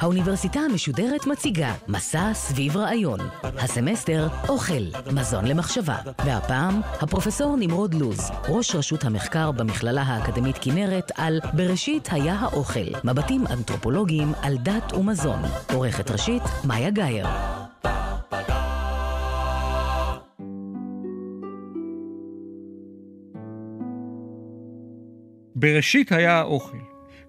האוניברסיטה המשודרת מציגה מסע סביב רעיון. הסמסטר אוכל, מזון למחשבה. והפעם, הפרופסור נמרוד לוז, ראש רשות המחקר במכללה האקדמית כנרת על בראשית היה האוכל, מבטים אנתרופולוגיים על דת ומזון. עורכת ראשית, מאיה גאייר. בראשית היה האוכל.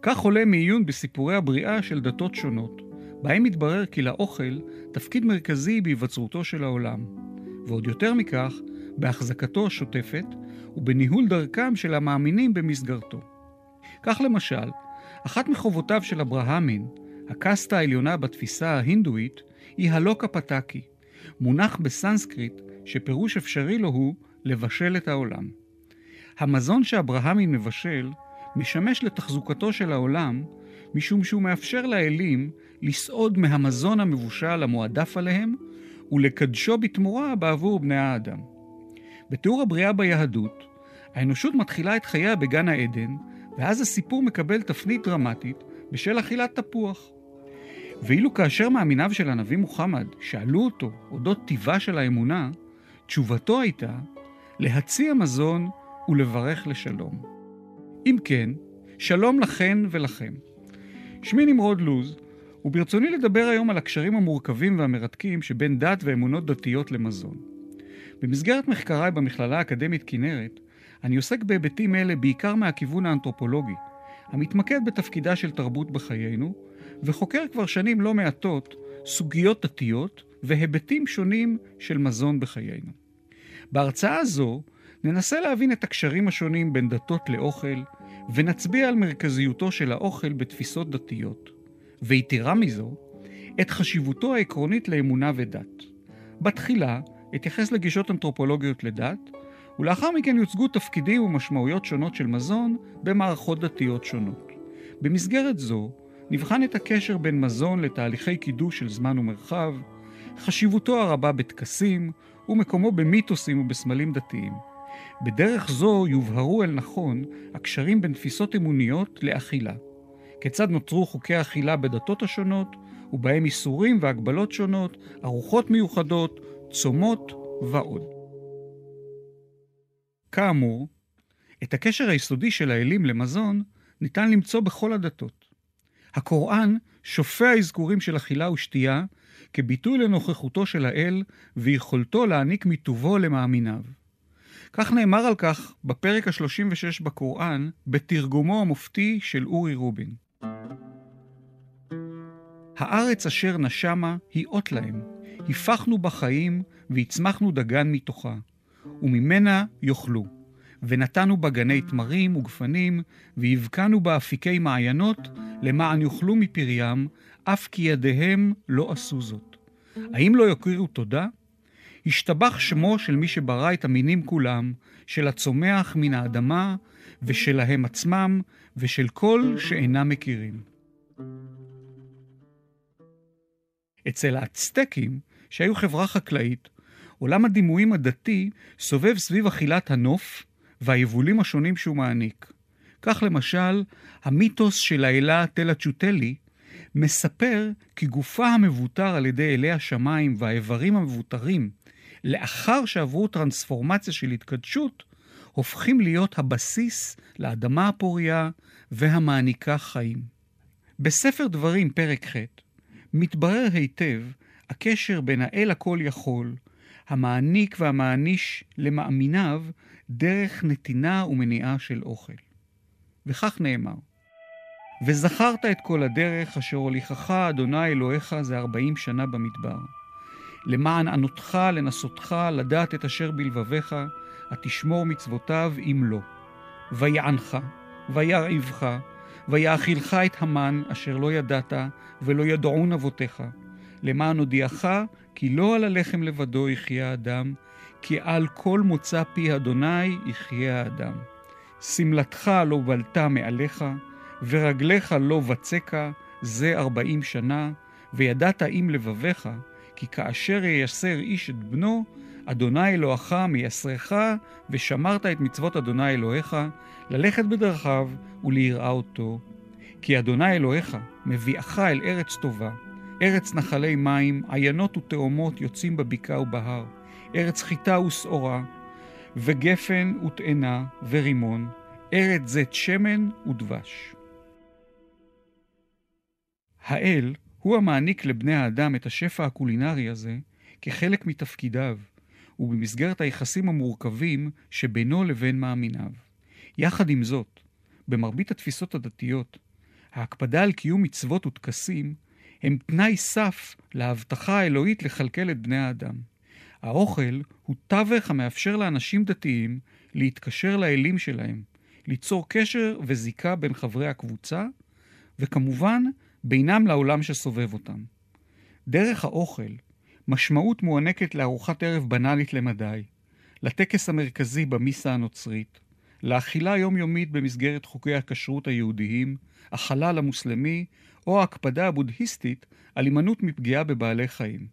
כך עולה מעיון בסיפורי הבריאה של דתות שונות, בהם מתברר כי לאוכל תפקיד מרכזי בהיווצרותו של העולם, ועוד יותר מכך, בהחזקתו השוטפת ובניהול דרכם של המאמינים במסגרתו. כך למשל, אחת מחובותיו של אברהמין, הקסטה העליונה בתפיסה ההינדואית, היא הלוקה פטקי, מונח בסנסקריט שפירוש אפשרי לו הוא לבשל את העולם. המזון שאברהמין מבשל משמש לתחזוקתו של העולם, משום שהוא מאפשר לאלים לסעוד מהמזון המבושל המועדף עליהם, ולקדשו בתמורה בעבור בני האדם. בתיאור הבריאה ביהדות, האנושות מתחילה את חייה בגן העדן, ואז הסיפור מקבל תפנית דרמטית בשל אכילת תפוח. ואילו כאשר מאמיניו של הנביא מוחמד שאלו אותו אודות טיבה של האמונה, תשובתו הייתה להציע מזון ולברך לשלום. אם כן, שלום לכן ולכם. שמי נמרוד לוז, וברצוני לדבר היום על הקשרים המורכבים והמרתקים שבין דת ואמונות דתיות למזון. במסגרת מחקריי במכללה האקדמית כנרת, אני עוסק בהיבטים אלה בעיקר מהכיוון האנתרופולוגי, המתמקד בתפקידה של תרבות בחיינו, וחוקר כבר שנים לא מעטות סוגיות דתיות והיבטים שונים של מזון בחיינו. בהרצאה הזו ננסה להבין את הקשרים השונים בין דתות לאוכל, ונצביע על מרכזיותו של האוכל בתפיסות דתיות, ויתרה מזו, את חשיבותו העקרונית לאמונה ודת. בתחילה אתייחס לגישות אנתרופולוגיות לדת, ולאחר מכן יוצגו תפקידים ומשמעויות שונות של מזון במערכות דתיות שונות. במסגרת זו נבחן את הקשר בין מזון לתהליכי קידוש של זמן ומרחב, חשיבותו הרבה בטקסים ומקומו במיתוסים ובסמלים דתיים. בדרך זו יובהרו אל נכון הקשרים בין תפיסות אמוניות לאכילה. כיצד נוצרו חוקי אכילה בדתות השונות, ובהם איסורים והגבלות שונות, ארוחות מיוחדות, צומות ועוד. כאמור, את הקשר היסודי של האלים למזון ניתן למצוא בכל הדתות. הקוראן שופע אזכורים של אכילה ושתייה כביטוי לנוכחותו של האל ויכולתו להעניק מטובו למאמיניו. כך נאמר על כך בפרק ה-36 בקוראן, בתרגומו המופתי של אורי רובין. הארץ אשר נשמה היא אות להם, הפכנו בחיים והצמחנו דגן מתוכה, וממנה יאכלו. ונתנו בה גני תמרים וגפנים, והבקענו בה אפיקי מעיינות, למען יאכלו מפריים, אף כי ידיהם לא עשו זאת. האם לא יכירו תודה? השתבח שמו של מי שברא את המינים כולם, של הצומח מן האדמה, ושלהם עצמם, ושל כל שאינם מכירים. אצל האצטקים, שהיו חברה חקלאית, עולם הדימויים הדתי סובב סביב אכילת הנוף והיבולים השונים שהוא מעניק. כך למשל, המיתוס של האלה תלה צ'וטלי מספר כי גופה המבוטר על ידי אלי השמיים והאיברים המבוטרים לאחר שעברו טרנספורמציה של התקדשות, הופכים להיות הבסיס לאדמה הפוריה והמעניקה חיים. בספר דברים, פרק ח', מתברר היטב הקשר בין האל הכל יכול, המעניק והמעניש למאמיניו דרך נתינה ומניעה של אוכל. וכך נאמר: וזכרת את כל הדרך אשר הוליכך אדוני אלוהיך זה ארבעים שנה במדבר. למען ענותך לנסותך לדעת את אשר בלבביך, התשמור מצוותיו אם לא. ויענך, וירעיבך, ויאכילך את המן אשר לא ידעת, ולא ידעון אבותיך, למען הודיעך כי לא על הלחם לבדו יחיה האדם, כי על כל מוצא פי אדוני יחיה האדם. שמלתך לא בלטה מעליך, ורגליך לא בצקה, זה ארבעים שנה, וידעת עם לבביך, כי כאשר ייסר איש את בנו, אדוני אלוהיך מייסרך, ושמרת את מצוות אדוני אלוהיך, ללכת בדרכיו וליראה אותו. כי אדוני אלוהיך מביאך אל ארץ טובה, ארץ נחלי מים, עיינות ותאומות יוצאים בבקעה ובהר, ארץ חיטה ושעורה, וגפן ותאנה ורימון, ארץ זית שמן ודבש. האל הוא המעניק לבני האדם את השפע הקולינרי הזה כחלק מתפקידיו, ובמסגרת היחסים המורכבים שבינו לבין מאמיניו. יחד עם זאת, במרבית התפיסות הדתיות, ההקפדה על קיום מצוות וטקסים הם תנאי סף להבטחה האלוהית לכלכל את בני האדם. האוכל הוא תווך המאפשר לאנשים דתיים להתקשר לאלים שלהם, ליצור קשר וזיקה בין חברי הקבוצה, וכמובן, בינם לעולם שסובב אותם. דרך האוכל, משמעות מוענקת לארוחת ערב בנאלית למדי, לטקס המרכזי במיסה הנוצרית, לאכילה יומיומית במסגרת חוקי הכשרות היהודיים, החלל המוסלמי או ההקפדה הבודהיסטית על הימנעות מפגיעה בבעלי חיים.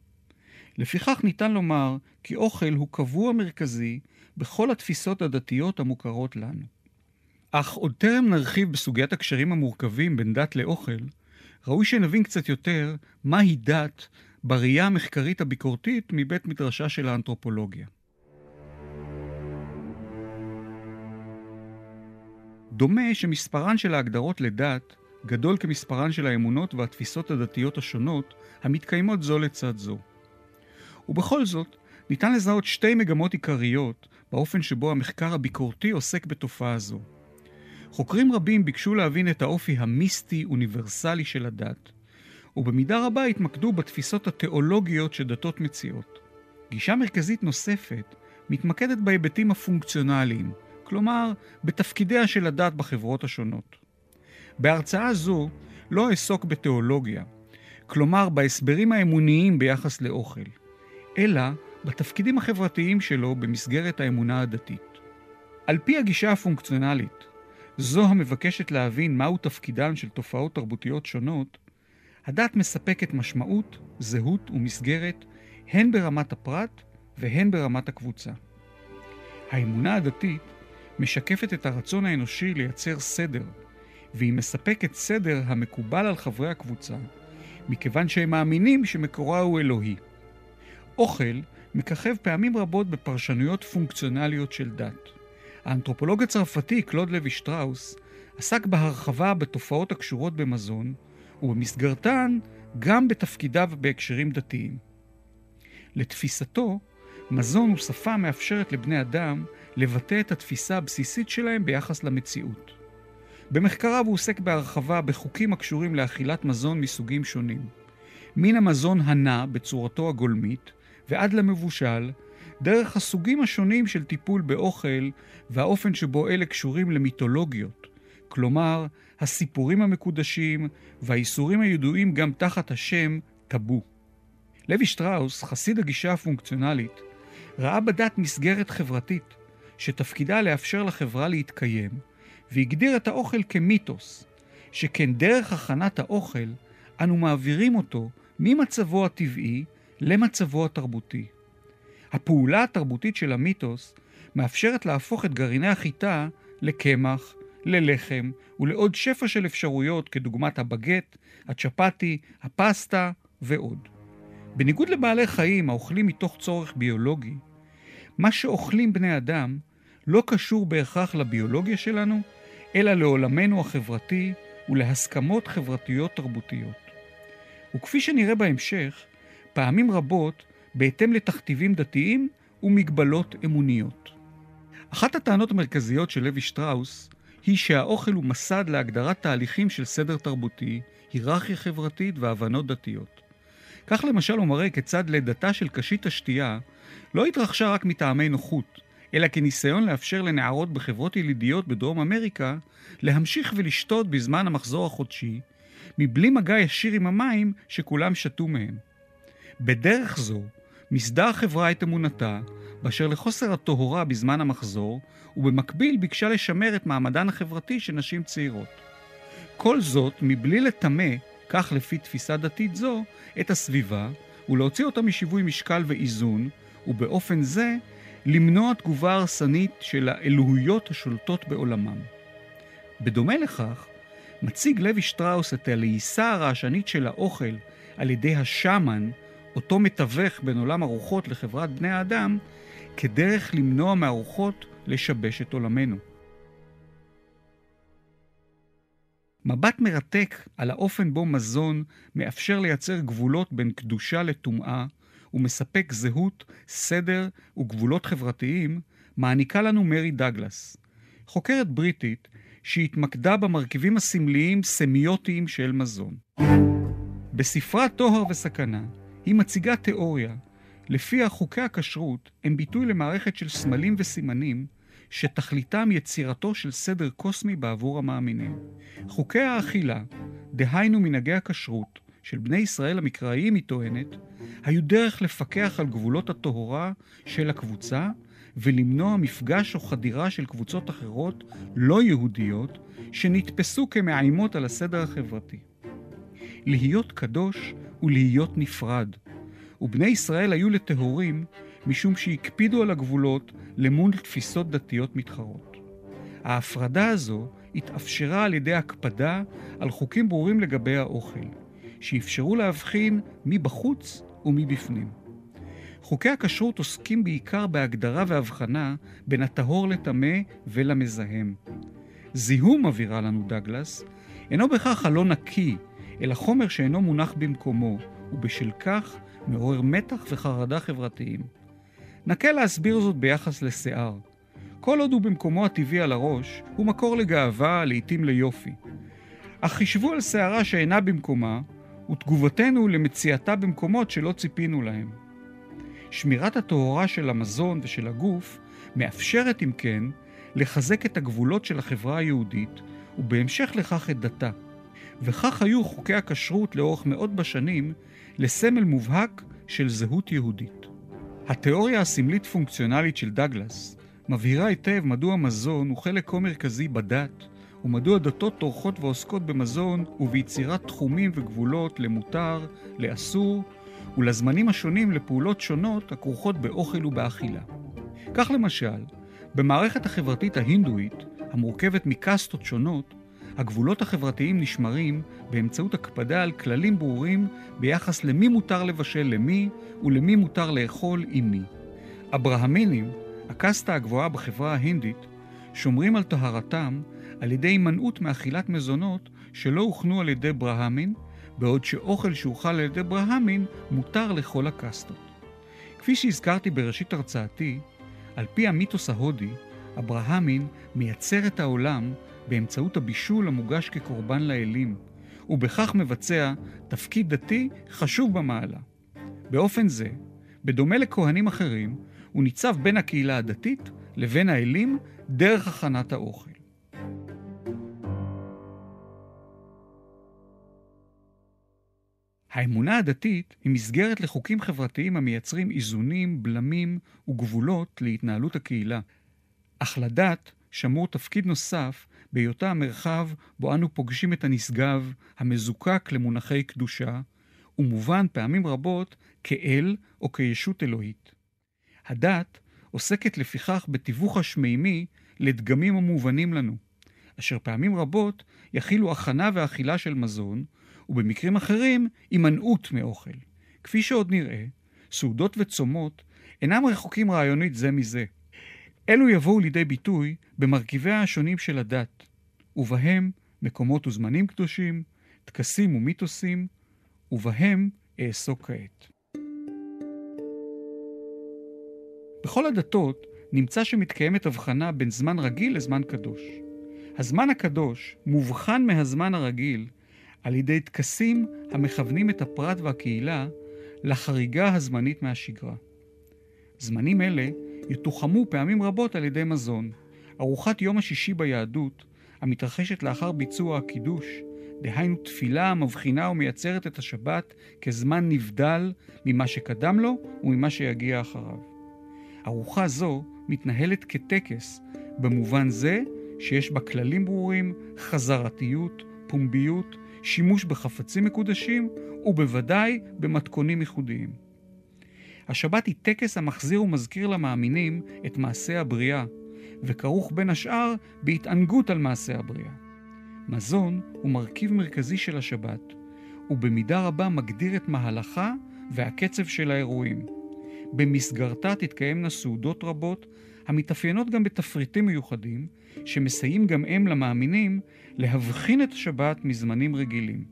לפיכך ניתן לומר כי אוכל הוא קבוע מרכזי בכל התפיסות הדתיות המוכרות לנו. אך עוד טרם נרחיב בסוגיית הקשרים המורכבים בין דת לאוכל, ראוי שנבין קצת יותר מהי דת בראייה המחקרית הביקורתית מבית מדרשה של האנתרופולוגיה. דומה שמספרן של ההגדרות לדת גדול כמספרן של האמונות והתפיסות הדתיות השונות המתקיימות זו לצד זו. ובכל זאת, ניתן לזהות שתי מגמות עיקריות באופן שבו המחקר הביקורתי עוסק בתופעה זו. חוקרים רבים ביקשו להבין את האופי המיסטי-אוניברסלי של הדת, ובמידה רבה התמקדו בתפיסות התיאולוגיות שדתות מציעות. גישה מרכזית נוספת מתמקדת בהיבטים הפונקציונליים, כלומר, בתפקידיה של הדת בחברות השונות. בהרצאה זו לא אעסוק בתיאולוגיה, כלומר בהסברים האמוניים ביחס לאוכל, אלא בתפקידים החברתיים שלו במסגרת האמונה הדתית. על פי הגישה הפונקציונלית, זו המבקשת להבין מהו תפקידן של תופעות תרבותיות שונות, הדת מספקת משמעות, זהות ומסגרת הן ברמת הפרט והן ברמת הקבוצה. האמונה הדתית משקפת את הרצון האנושי לייצר סדר, והיא מספקת סדר המקובל על חברי הקבוצה, מכיוון שהם מאמינים שמקורה הוא אלוהי. אוכל מככב פעמים רבות בפרשנויות פונקציונליות של דת. האנתרופולוג הצרפתי קלוד לוי שטראוס עסק בהרחבה בתופעות הקשורות במזון, ובמסגרתן גם בתפקידיו בהקשרים דתיים. לתפיסתו, מזון הוא שפה מאפשרת לבני אדם לבטא את התפיסה הבסיסית שלהם ביחס למציאות. במחקריו הוא עוסק בהרחבה בחוקים הקשורים לאכילת מזון מסוגים שונים. מן המזון הנע בצורתו הגולמית ועד למבושל, דרך הסוגים השונים של טיפול באוכל והאופן שבו אלה קשורים למיתולוגיות, כלומר, הסיפורים המקודשים והאיסורים הידועים גם תחת השם טאבו. לוי שטראוס, חסיד הגישה הפונקציונלית, ראה בדת מסגרת חברתית שתפקידה לאפשר לחברה להתקיים, והגדיר את האוכל כמיתוס, שכן דרך הכנת האוכל אנו מעבירים אותו ממצבו הטבעי למצבו התרבותי. הפעולה התרבותית של המיתוס מאפשרת להפוך את גרעיני החיטה לקמח, ללחם ולעוד שפע של אפשרויות כדוגמת הבגט, הצ'פטי, הפסטה ועוד. בניגוד לבעלי חיים האוכלים מתוך צורך ביולוגי, מה שאוכלים בני אדם לא קשור בהכרח לביולוגיה שלנו, אלא לעולמנו החברתי ולהסכמות חברתיות תרבותיות. וכפי שנראה בהמשך, פעמים רבות בהתאם לתכתיבים דתיים ומגבלות אמוניות. אחת הטענות המרכזיות של לוי שטראוס היא שהאוכל הוא מסד להגדרת תהליכים של סדר תרבותי, היררכיה חברתית והבנות דתיות. כך למשל הוא מראה כיצד לידתה של קשית השתייה לא התרחשה רק מטעמי נוחות, אלא כניסיון לאפשר לנערות בחברות ילידיות בדרום אמריקה להמשיך ולשתות בזמן המחזור החודשי, מבלי מגע ישיר עם המים שכולם שתו מהם. בדרך זו מיסדה החברה את אמונתה באשר לחוסר הטהורה בזמן המחזור, ובמקביל ביקשה לשמר את מעמדן החברתי של נשים צעירות. כל זאת מבלי לטמא, כך לפי תפיסה דתית זו, את הסביבה, ולהוציא אותה משיווי משקל ואיזון, ובאופן זה למנוע תגובה הרסנית של האלוהויות השולטות בעולמם. בדומה לכך, מציג לוי שטראוס את הלעיסה הרעשנית של האוכל על ידי השאמן, אותו מתווך בין עולם הרוחות לחברת בני האדם, כדרך למנוע מהרוחות לשבש את עולמנו. מבט מרתק על האופן בו מזון מאפשר לייצר גבולות בין קדושה לטומאה ומספק זהות, סדר וגבולות חברתיים, מעניקה לנו מרי דגלס, חוקרת בריטית שהתמקדה במרכיבים הסמליים סמיוטיים של מזון. בספרה טוהר וסכנה היא מציגה תיאוריה לפיה חוקי הכשרות הם ביטוי למערכת של סמלים וסימנים שתכליתם יצירתו של סדר קוסמי בעבור המאמינים. חוקי האכילה, דהיינו מנהגי הכשרות, של בני ישראל המקראיים, היא טוענת, היו דרך לפקח על גבולות הטהורה של הקבוצה ולמנוע מפגש או חדירה של קבוצות אחרות לא יהודיות שנתפסו כמאיימות על הסדר החברתי. להיות קדוש ולהיות נפרד, ובני ישראל היו לטהורים משום שהקפידו על הגבולות למול תפיסות דתיות מתחרות. ההפרדה הזו התאפשרה על ידי הקפדה על חוקים ברורים לגבי האוכל, שאפשרו להבחין מי בחוץ ומי בפנים. חוקי הכשרות עוסקים בעיקר בהגדרה והבחנה בין הטהור לטמא ולמזהם. זיהום, מבהירה לנו דגלס, אינו בכך הלא נקי, אלא חומר שאינו מונח במקומו, ובשל כך מעורר מתח וחרדה חברתיים. נקל להסביר זאת ביחס לשיער. כל עוד הוא במקומו הטבעי על הראש, הוא מקור לגאווה, לעתים ליופי. אך חישבו על שערה שאינה במקומה, ותגובתנו למציאתה במקומות שלא ציפינו להם. שמירת הטהורה של המזון ושל הגוף מאפשרת, אם כן, לחזק את הגבולות של החברה היהודית, ובהמשך לכך את דתה. וכך היו חוקי הכשרות לאורך מאות בשנים לסמל מובהק של זהות יהודית. התיאוריה הסמלית-פונקציונלית של דגלס מבהירה היטב מדוע מזון הוא חלק כה מרכזי בדת, ומדוע דתות טורחות ועוסקות במזון וביצירת תחומים וגבולות למותר, לאסור, ולזמנים השונים לפעולות שונות הכרוכות באוכל ובאכילה. כך למשל, במערכת החברתית ההינדואית, המורכבת מקסטות שונות, הגבולות החברתיים נשמרים באמצעות הקפדה על כללים ברורים ביחס למי מותר לבשל למי ולמי מותר לאכול עם מי. אברהמינים, הקסטה הגבוהה בחברה ההינדית, שומרים על טהרתם על ידי הימנעות מאכילת מזונות שלא הוכנו על ידי ברהמין, בעוד שאוכל שהוכל על ידי ברהמין מותר לכל הקסטות. כפי שהזכרתי בראשית הרצאתי, על פי המיתוס ההודי, אברהמין מייצר את העולם באמצעות הבישול המוגש כקורבן לאלים, ובכך מבצע תפקיד דתי חשוב במעלה. באופן זה, בדומה לכהנים אחרים, הוא ניצב בין הקהילה הדתית לבין האלים דרך הכנת האוכל. האמונה הדתית היא מסגרת לחוקים חברתיים המייצרים איזונים, בלמים וגבולות להתנהלות הקהילה. אך לדת שמור תפקיד נוסף בהיותה המרחב בו אנו פוגשים את הנשגב, המזוקק למונחי קדושה, ומובן פעמים רבות כאל או כישות אלוהית. הדת עוסקת לפיכך בתיווך השמימי לדגמים המובנים לנו, אשר פעמים רבות יכילו הכנה ואכילה של מזון, ובמקרים אחרים הימנעות מאוכל. כפי שעוד נראה, סעודות וצומות אינם רחוקים רעיונית זה מזה. אלו יבואו לידי ביטוי במרכיביה השונים של הדת, ובהם מקומות וזמנים קדושים, טקסים ומיתוסים, ובהם אעסוק כעת. בכל הדתות נמצא שמתקיימת הבחנה בין זמן רגיל לזמן קדוש. הזמן הקדוש מובחן מהזמן הרגיל על ידי טקסים המכוונים את הפרט והקהילה לחריגה הזמנית מהשגרה. זמנים אלה יתוחמו פעמים רבות על ידי מזון. ארוחת יום השישי ביהדות, המתרחשת לאחר ביצוע הקידוש, דהיינו תפילה המבחינה ומייצרת את השבת כזמן נבדל ממה שקדם לו וממה שיגיע אחריו. ארוחה זו מתנהלת כטקס, במובן זה שיש בה כללים ברורים, חזרתיות, פומביות, שימוש בחפצים מקודשים, ובוודאי במתכונים ייחודיים. השבת היא טקס המחזיר ומזכיר למאמינים את מעשה הבריאה, וכרוך בין השאר בהתענגות על מעשה הבריאה. מזון הוא מרכיב מרכזי של השבת, ובמידה רבה מגדיר את מהלכה והקצב של האירועים. במסגרתה תתקיימנה סעודות רבות, המתאפיינות גם בתפריטים מיוחדים, שמסייעים גם הם למאמינים להבחין את השבת מזמנים רגילים.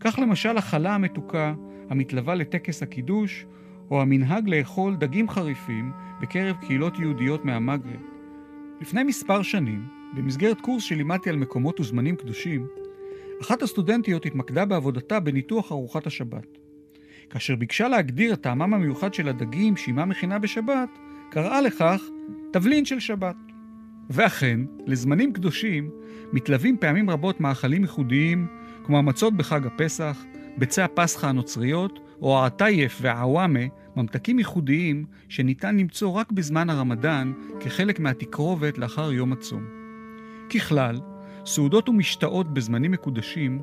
כך למשל החלה המתוקה המתלווה לטקס הקידוש, או המנהג לאכול דגים חריפים בקרב קהילות יהודיות מהמגרב. לפני מספר שנים, במסגרת קורס שלימדתי על מקומות וזמנים קדושים, אחת הסטודנטיות התמקדה בעבודתה בניתוח ארוחת השבת. כאשר ביקשה להגדיר את טעמם המיוחד של הדגים שאימה מכינה בשבת, קראה לכך תבלין של שבת. ואכן, לזמנים קדושים מתלווים פעמים רבות מאכלים ייחודיים, כמו המצות בחג הפסח, ביצי הפסחא הנוצריות, או העטייף והעוואמה, ממתקים ייחודיים שניתן למצוא רק בזמן הרמדאן כחלק מהתקרובת לאחר יום הצום. ככלל, סעודות ומשתאות בזמנים מקודשים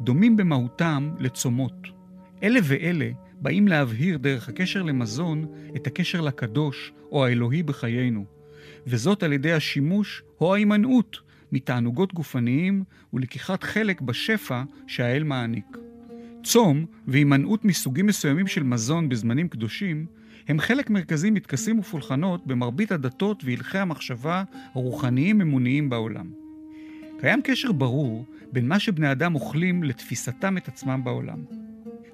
דומים במהותם לצומות. אלה ואלה באים להבהיר דרך הקשר למזון את הקשר לקדוש או האלוהי בחיינו, וזאת על ידי השימוש או ההימנעות מתענוגות גופניים ולקיחת חלק בשפע שהאל מעניק. צום והימנעות מסוגים מסוימים של מזון בזמנים קדושים הם חלק מרכזי מטקסים ופולחנות במרבית הדתות והלכי המחשבה הרוחניים אמוניים בעולם. קיים קשר ברור בין מה שבני אדם אוכלים לתפיסתם את עצמם בעולם.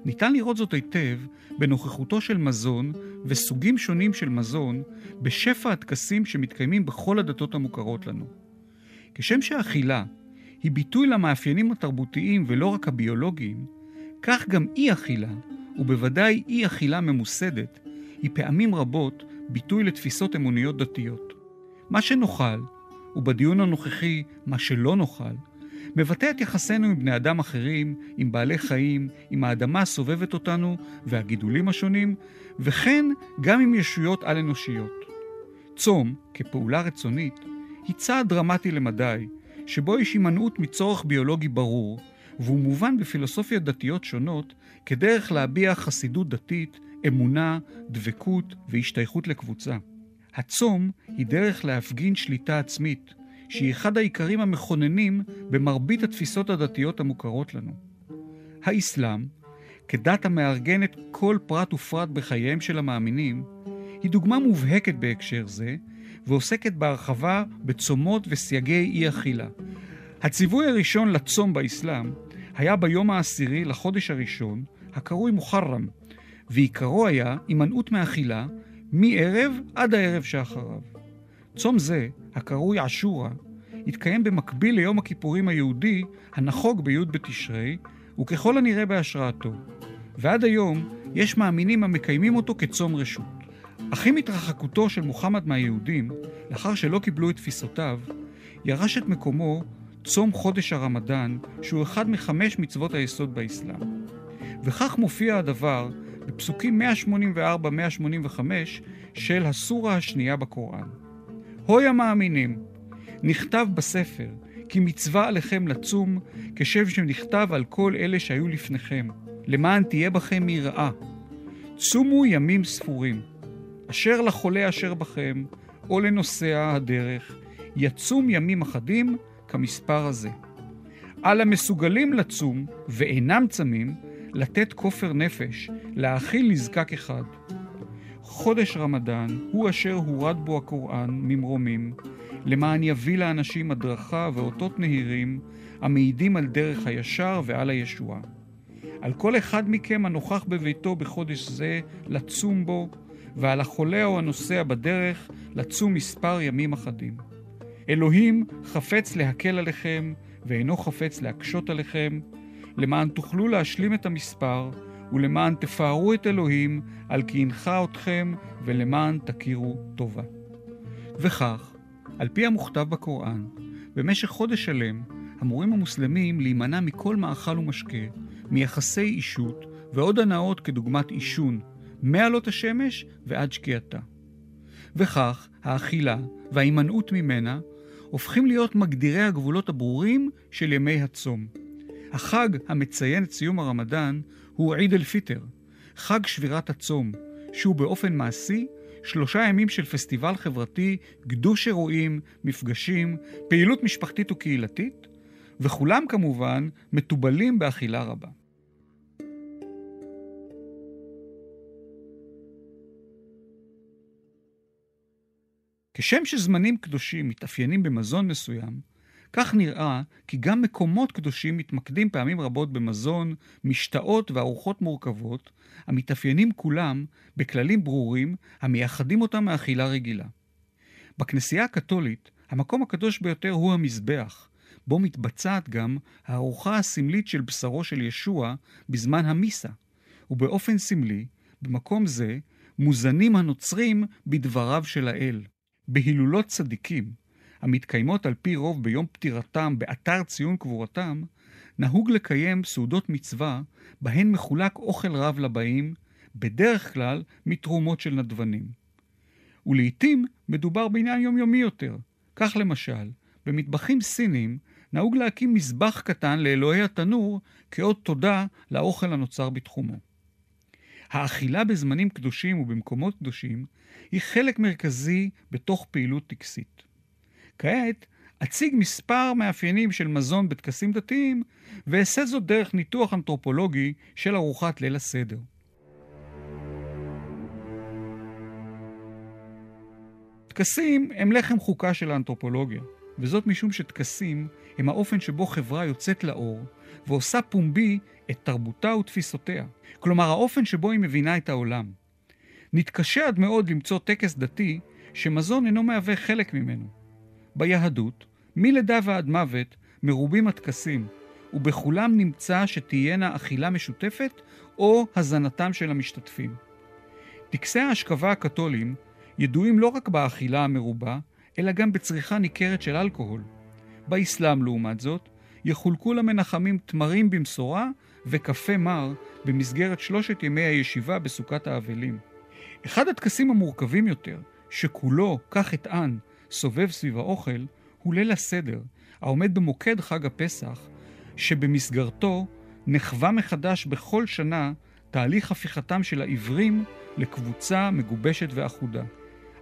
ניתן לראות זאת היטב בנוכחותו של מזון וסוגים שונים של מזון בשפע הטקסים שמתקיימים בכל הדתות המוכרות לנו. כשם שהאכילה היא ביטוי למאפיינים התרבותיים ולא רק הביולוגיים, כך גם אי-אכילה, ובוודאי אי-אכילה ממוסדת, היא פעמים רבות ביטוי לתפיסות אמוניות דתיות. מה שנאכל, ובדיון הנוכחי מה שלא נאכל, מבטא את יחסינו עם בני אדם אחרים, עם בעלי חיים, עם האדמה הסובבת אותנו והגידולים השונים, וכן גם עם ישויות על-אנושיות. צום, כפעולה רצונית, היא צעד דרמטי למדי, שבו יש הימנעות מצורך ביולוגי ברור, והוא מובן בפילוסופיות דתיות שונות כדרך להביע חסידות דתית, אמונה, דבקות והשתייכות לקבוצה. הצום היא דרך להפגין שליטה עצמית, שהיא אחד העיקרים המכוננים במרבית התפיסות הדתיות המוכרות לנו. האסלאם, כדת המארגנת כל פרט ופרט בחייהם של המאמינים, היא דוגמה מובהקת בהקשר זה, ועוסקת בהרחבה בצומות וסייגי אי-אכילה. הציווי הראשון לצום באסלאם היה ביום העשירי לחודש הראשון, הקרוי מוחרם, ועיקרו היה הימנעות מאכילה מערב עד הערב שאחריו. צום זה, הקרוי עשורה, התקיים במקביל ליום הכיפורים היהודי הנחוג בי' בתשרי, וככל הנראה בהשראתו. ועד היום יש מאמינים המקיימים אותו כצום רשות. אך עם התרחקותו של מוחמד מהיהודים, לאחר שלא קיבלו את תפיסותיו, ירש את מקומו צום חודש הרמדאן, שהוא אחד מחמש מצוות היסוד באסלאם. וכך מופיע הדבר בפסוקים 184-185 של הסורה השנייה בקוראן. הוי המאמינים, נכתב בספר, כי מצווה עליכם לצום, כשם שנכתב על כל אלה שהיו לפניכם, למען תהיה בכם יראה. צומו ימים ספורים, אשר לחולה אשר בכם, או לנוסע הדרך, יצום ימים אחדים כמספר הזה. על המסוגלים לצום ואינם צמים, לתת כופר נפש, להאכיל נזקק אחד. חודש רמדאן הוא אשר הורד בו הקוראן ממרומים, למען יביא לאנשים הדרכה ואותות נהירים המעידים על דרך הישר ועל הישועה. על כל אחד מכם הנוכח בביתו בחודש זה לצום בו, ועל החולה או הנוסע בדרך לצום מספר ימים אחדים. אלוהים חפץ להקל עליכם, ואינו חפץ להקשות עליכם, למען תוכלו להשלים את המספר, ולמען תפארו את אלוהים על כי הנחה אתכם, ולמען תכירו טובה. וכך, על פי המוכתב בקוראן, במשך חודש שלם אמורים המוסלמים להימנע מכל מאכל ומשקה, מיחסי אישות ועוד הנאות כדוגמת עישון, מעלות השמש ועד שקיעתה. וכך, האכילה וההימנעות ממנה הופכים להיות מגדירי הגבולות הברורים של ימי הצום. החג המציין את סיום הרמדאן הוא עיד אל-פיטר, חג שבירת הצום, שהוא באופן מעשי שלושה ימים של פסטיבל חברתי, גדוש אירועים, מפגשים, פעילות משפחתית וקהילתית, וכולם כמובן מתובלים באכילה רבה. כשם שזמנים קדושים מתאפיינים במזון מסוים, כך נראה כי גם מקומות קדושים מתמקדים פעמים רבות במזון, משתאות וארוחות מורכבות, המתאפיינים כולם בכללים ברורים המייחדים אותם מאכילה רגילה. בכנסייה הקתולית, המקום הקדוש ביותר הוא המזבח, בו מתבצעת גם הארוחה הסמלית של בשרו של ישוע בזמן המיסה, ובאופן סמלי, במקום זה, מוזנים הנוצרים בדבריו של האל. בהילולות צדיקים, המתקיימות על פי רוב ביום פטירתם באתר ציון קבורתם, נהוג לקיים סעודות מצווה, בהן מחולק אוכל רב לבאים, בדרך כלל מתרומות של נדבנים. ולעיתים מדובר בעניין יומיומי יותר. כך למשל, במטבחים סינים נהוג להקים מזבח קטן לאלוהי התנור כאות תודה לאוכל הנוצר בתחומו. האכילה בזמנים קדושים ובמקומות קדושים היא חלק מרכזי בתוך פעילות טקסית. כעת אציג מספר מאפיינים של מזון בטקסים דתיים, ואעשה זאת דרך ניתוח אנתרופולוגי של ארוחת ליל הסדר. טקסים הם לחם חוקה של האנתרופולוגיה, וזאת משום שטקסים הם האופן שבו חברה יוצאת לאור ועושה פומבי את תרבותה ותפיסותיה, כלומר האופן שבו היא מבינה את העולם. נתקשה עד מאוד למצוא טקס דתי שמזון אינו מהווה חלק ממנו. ביהדות, מלידה ועד מוות, מרובים הטקסים, ובכולם נמצא שתהיינה אכילה משותפת או הזנתם של המשתתפים. טקסי ההשכבה הקתולים ידועים לא רק באכילה המרובה, אלא גם בצריכה ניכרת של אלכוהול. באסלאם, לעומת זאת, יחולקו למנחמים תמרים במשורה וקפה מר במסגרת שלושת ימי הישיבה בסוכת האבלים. אחד הטקסים המורכבים יותר, שכולו, כך אטען, סובב סביב האוכל, הוא ליל הסדר, העומד במוקד חג הפסח, שבמסגרתו נחווה מחדש בכל שנה תהליך הפיכתם של העברים לקבוצה מגובשת ואחודה.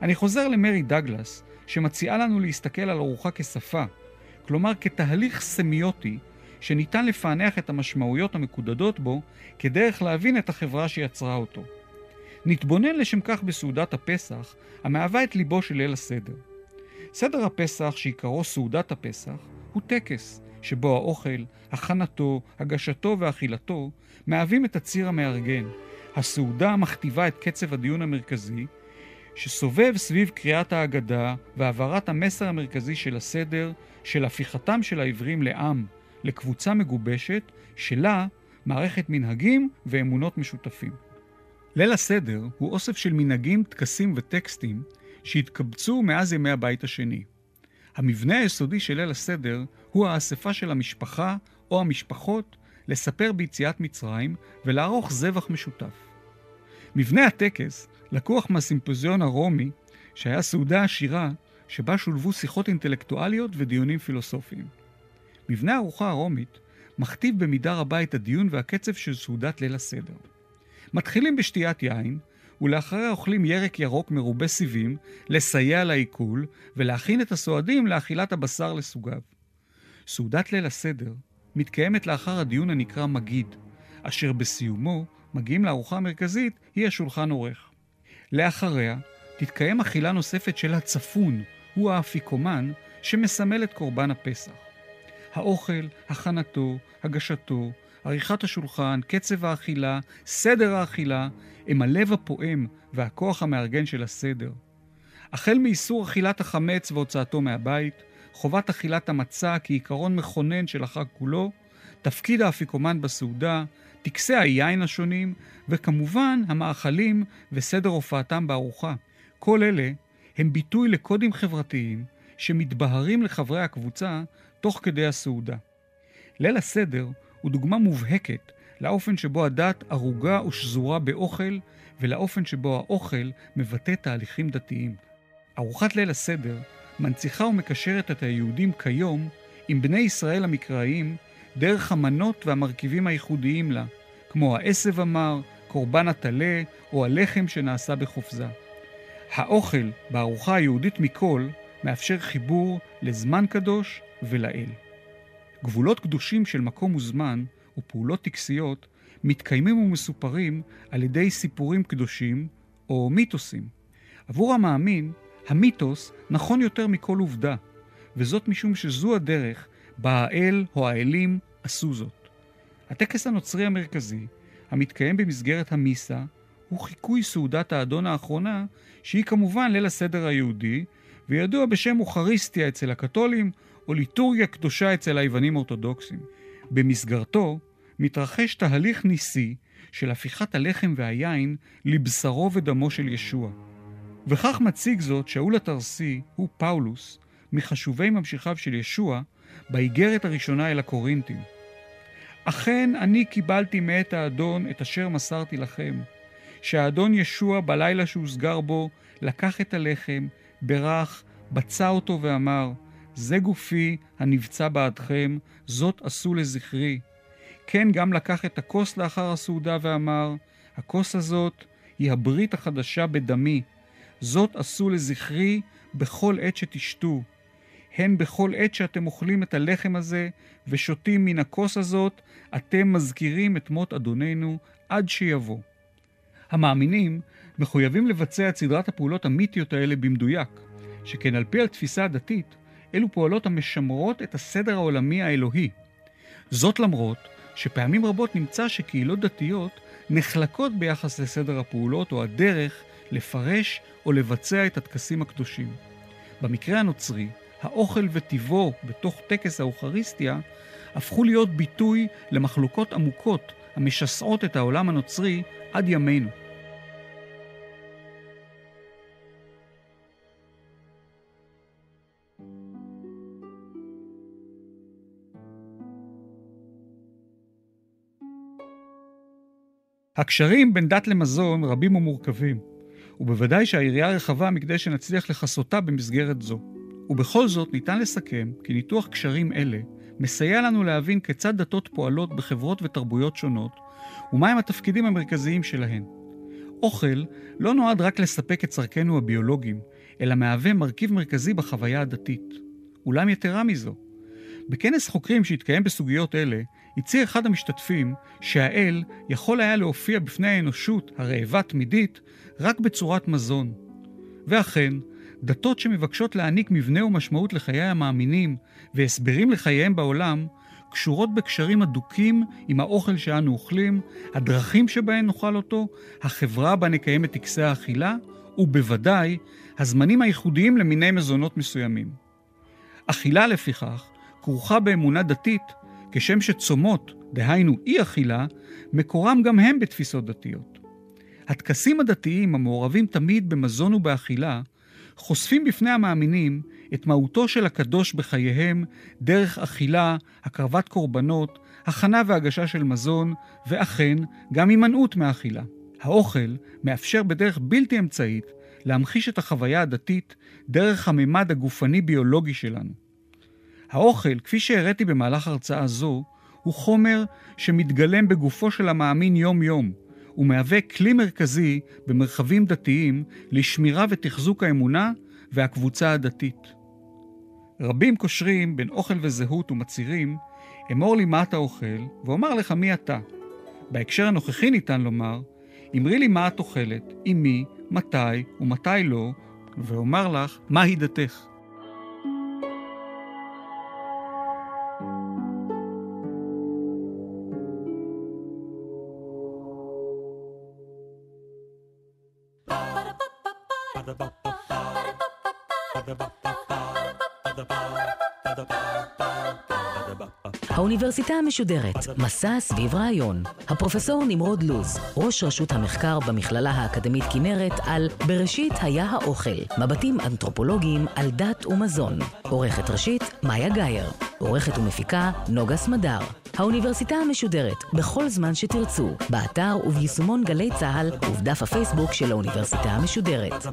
אני חוזר למרי דגלס, שמציעה לנו להסתכל על ארוחה כשפה, כלומר כתהליך סמיוטי שניתן לפענח את המשמעויות המקודדות בו כדרך להבין את החברה שיצרה אותו. נתבונן לשם כך בסעודת הפסח, המהווה את ליבו של ליל הסדר. סדר הפסח, שעיקרו סעודת הפסח, הוא טקס, שבו האוכל, הכנתו, הגשתו ואכילתו מהווים את הציר המארגן. הסעודה מכתיבה את קצב הדיון המרכזי, שסובב סביב קריאת ההגדה והעברת המסר המרכזי של הסדר, של הפיכתם של העברים לעם, לקבוצה מגובשת, שלה מערכת מנהגים ואמונות משותפים. ליל הסדר הוא אוסף של מנהגים, טקסים וטקסטים שהתקבצו מאז ימי הבית השני. המבנה היסודי של ליל הסדר הוא האספה של המשפחה או המשפחות לספר ביציאת מצרים ולערוך זבח משותף. מבנה הטקס לקוח מהסימפוזיון הרומי, שהיה סעודה עשירה, שבה שולבו שיחות אינטלקטואליות ודיונים פילוסופיים. מבנה הארוחה הרומית מכתיב במידה רבה את הדיון והקצב של סעודת ליל הסדר. מתחילים בשתיית יין, ולאחריה אוכלים ירק ירוק מרובה סיבים, לסייע לעיכול, ולהכין את הסועדים לאכילת הבשר לסוגיו. סעודת ליל הסדר מתקיימת לאחר הדיון הנקרא מגיד, אשר בסיומו מגיעים לארוחה המרכזית, היא השולחן עורך. לאחריה תתקיים אכילה נוספת של הצפון, הוא האפיקומן, שמסמל את קורבן הפסח. האוכל, הכנתו, הגשתו, עריכת השולחן, קצב האכילה, סדר האכילה, הם הלב הפועם והכוח המארגן של הסדר. החל מאיסור אכילת החמץ והוצאתו מהבית, חובת אכילת המצה כעיקרון מכונן של החג כולו, תפקיד האפיקומן בסעודה, טקסי היין השונים, וכמובן המאכלים וסדר הופעתם בארוחה. כל אלה הם ביטוי לקודים חברתיים שמתבהרים לחברי הקבוצה תוך כדי הסעודה. ליל הסדר הוא דוגמה מובהקת לאופן שבו הדת ערוגה ושזורה באוכל ולאופן שבו האוכל מבטא תהליכים דתיים. ארוחת ליל הסדר מנציחה ומקשרת את היהודים כיום עם בני ישראל המקראיים דרך המנות והמרכיבים הייחודיים לה, כמו העשב המר, קורבן הטלה או הלחם שנעשה בחופזה. האוכל בארוחה היהודית מכל מאפשר חיבור לזמן קדוש ולאל. גבולות קדושים של מקום וזמן ופעולות טקסיות מתקיימים ומסופרים על ידי סיפורים קדושים או מיתוסים. עבור המאמין, המיתוס נכון יותר מכל עובדה, וזאת משום שזו הדרך בה האל או האלים עשו זאת. הטקס הנוצרי המרכזי, המתקיים במסגרת המיסה, הוא חיקוי סעודת האדון האחרונה, שהיא כמובן ליל הסדר היהודי, וידוע בשם אוכריסטיה אצל הקתולים, או ליטורגיה קדושה אצל היוונים אורתודוקסים. במסגרתו מתרחש תהליך ניסי של הפיכת הלחם והיין לבשרו ודמו של ישוע. וכך מציג זאת שאול התרסי הוא פאולוס, מחשובי ממשיכיו של ישוע, באיגרת הראשונה אל הקורינטים. אכן אני קיבלתי מאת האדון את אשר מסרתי לכם, שהאדון ישוע בלילה שהוסגר בו, לקח את הלחם, ברך, בצע אותו ואמר, זה גופי הנבצע בעדכם, זאת עשו לזכרי. כן גם לקח את הכוס לאחר הסעודה ואמר, הכוס הזאת היא הברית החדשה בדמי, זאת עשו לזכרי בכל עת שתשתו. הן בכל עת שאתם אוכלים את הלחם הזה ושותים מן הכוס הזאת, אתם מזכירים את מות אדוננו עד שיבוא. המאמינים מחויבים לבצע את סדרת הפעולות המיתיות האלה במדויק, שכן על פי התפיסה הדתית, אלו פעולות המשמרות את הסדר העולמי האלוהי. זאת למרות שפעמים רבות נמצא שקהילות דתיות נחלקות ביחס לסדר הפעולות או הדרך לפרש או לבצע את הטקסים הקדושים. במקרה הנוצרי, האוכל וטיבו בתוך טקס האוכריסטיה הפכו להיות ביטוי למחלוקות עמוקות המשסעות את העולם הנוצרי עד ימינו. הקשרים בין דת למזון רבים ומורכבים, ובוודאי שהיריעה רחבה מכדי שנצליח לכסותה במסגרת זו. ובכל זאת ניתן לסכם כי ניתוח קשרים אלה מסייע לנו להבין כיצד דתות פועלות בחברות ותרבויות שונות, ומהם התפקידים המרכזיים שלהן. אוכל לא נועד רק לספק את צרכינו הביולוגיים, אלא מהווה מרכיב מרכזי בחוויה הדתית. אולם יתרה מזו, בכנס חוקרים שהתקיים בסוגיות אלה, הצהיר אחד המשתתפים שהאל יכול היה להופיע בפני האנושות הרעבה תמידית רק בצורת מזון. ואכן, דתות שמבקשות להעניק מבנה ומשמעות לחיי המאמינים והסברים לחייהם בעולם, קשורות בקשרים הדוקים עם האוכל שאנו אוכלים, הדרכים שבהן נאכל אותו, החברה בה נקיים את טקסי האכילה, ובוודאי, הזמנים הייחודיים למיני מזונות מסוימים. אכילה, לפיכך, כרוכה באמונה דתית, כשם שצומות, דהיינו אי אכילה, מקורם גם הם בתפיסות דתיות. הטקסים הדתיים המעורבים תמיד במזון ובאכילה, חושפים בפני המאמינים את מהותו של הקדוש בחייהם דרך אכילה, הקרבת קורבנות, הכנה והגשה של מזון, ואכן, גם הימנעות מאכילה. האוכל מאפשר בדרך בלתי אמצעית להמחיש את החוויה הדתית דרך הממד הגופני-ביולוגי שלנו. האוכל, כפי שהראיתי במהלך הרצאה זו, הוא חומר שמתגלם בגופו של המאמין יום-יום, ומהווה כלי מרכזי במרחבים דתיים לשמירה ותחזוק האמונה והקבוצה הדתית. רבים קושרים בין אוכל וזהות ומצהירים, אמור לי מה אתה אוכל, ואומר לך מי אתה. בהקשר הנוכחי ניתן לומר, אמרי לי מה את אוכלת, עם מי, מתי ומתי לא, ואומר לך מהי דתך. האוניברסיטה המשודרת, מסע סביב רעיון. הפרופסור נמרוד לוז, ראש רשות המחקר במכללה האקדמית כנרת על בראשית היה האוכל, מבטים אנתרופולוגיים על דת ומזון. עורכת ראשית, מאיה גאייר. עורכת ומפיקה, נוגה סמדר. האוניברסיטה המשודרת, בכל זמן שתרצו, באתר וביישומון גלי צה"ל ובדף הפייסבוק של האוניברסיטה המשודרת.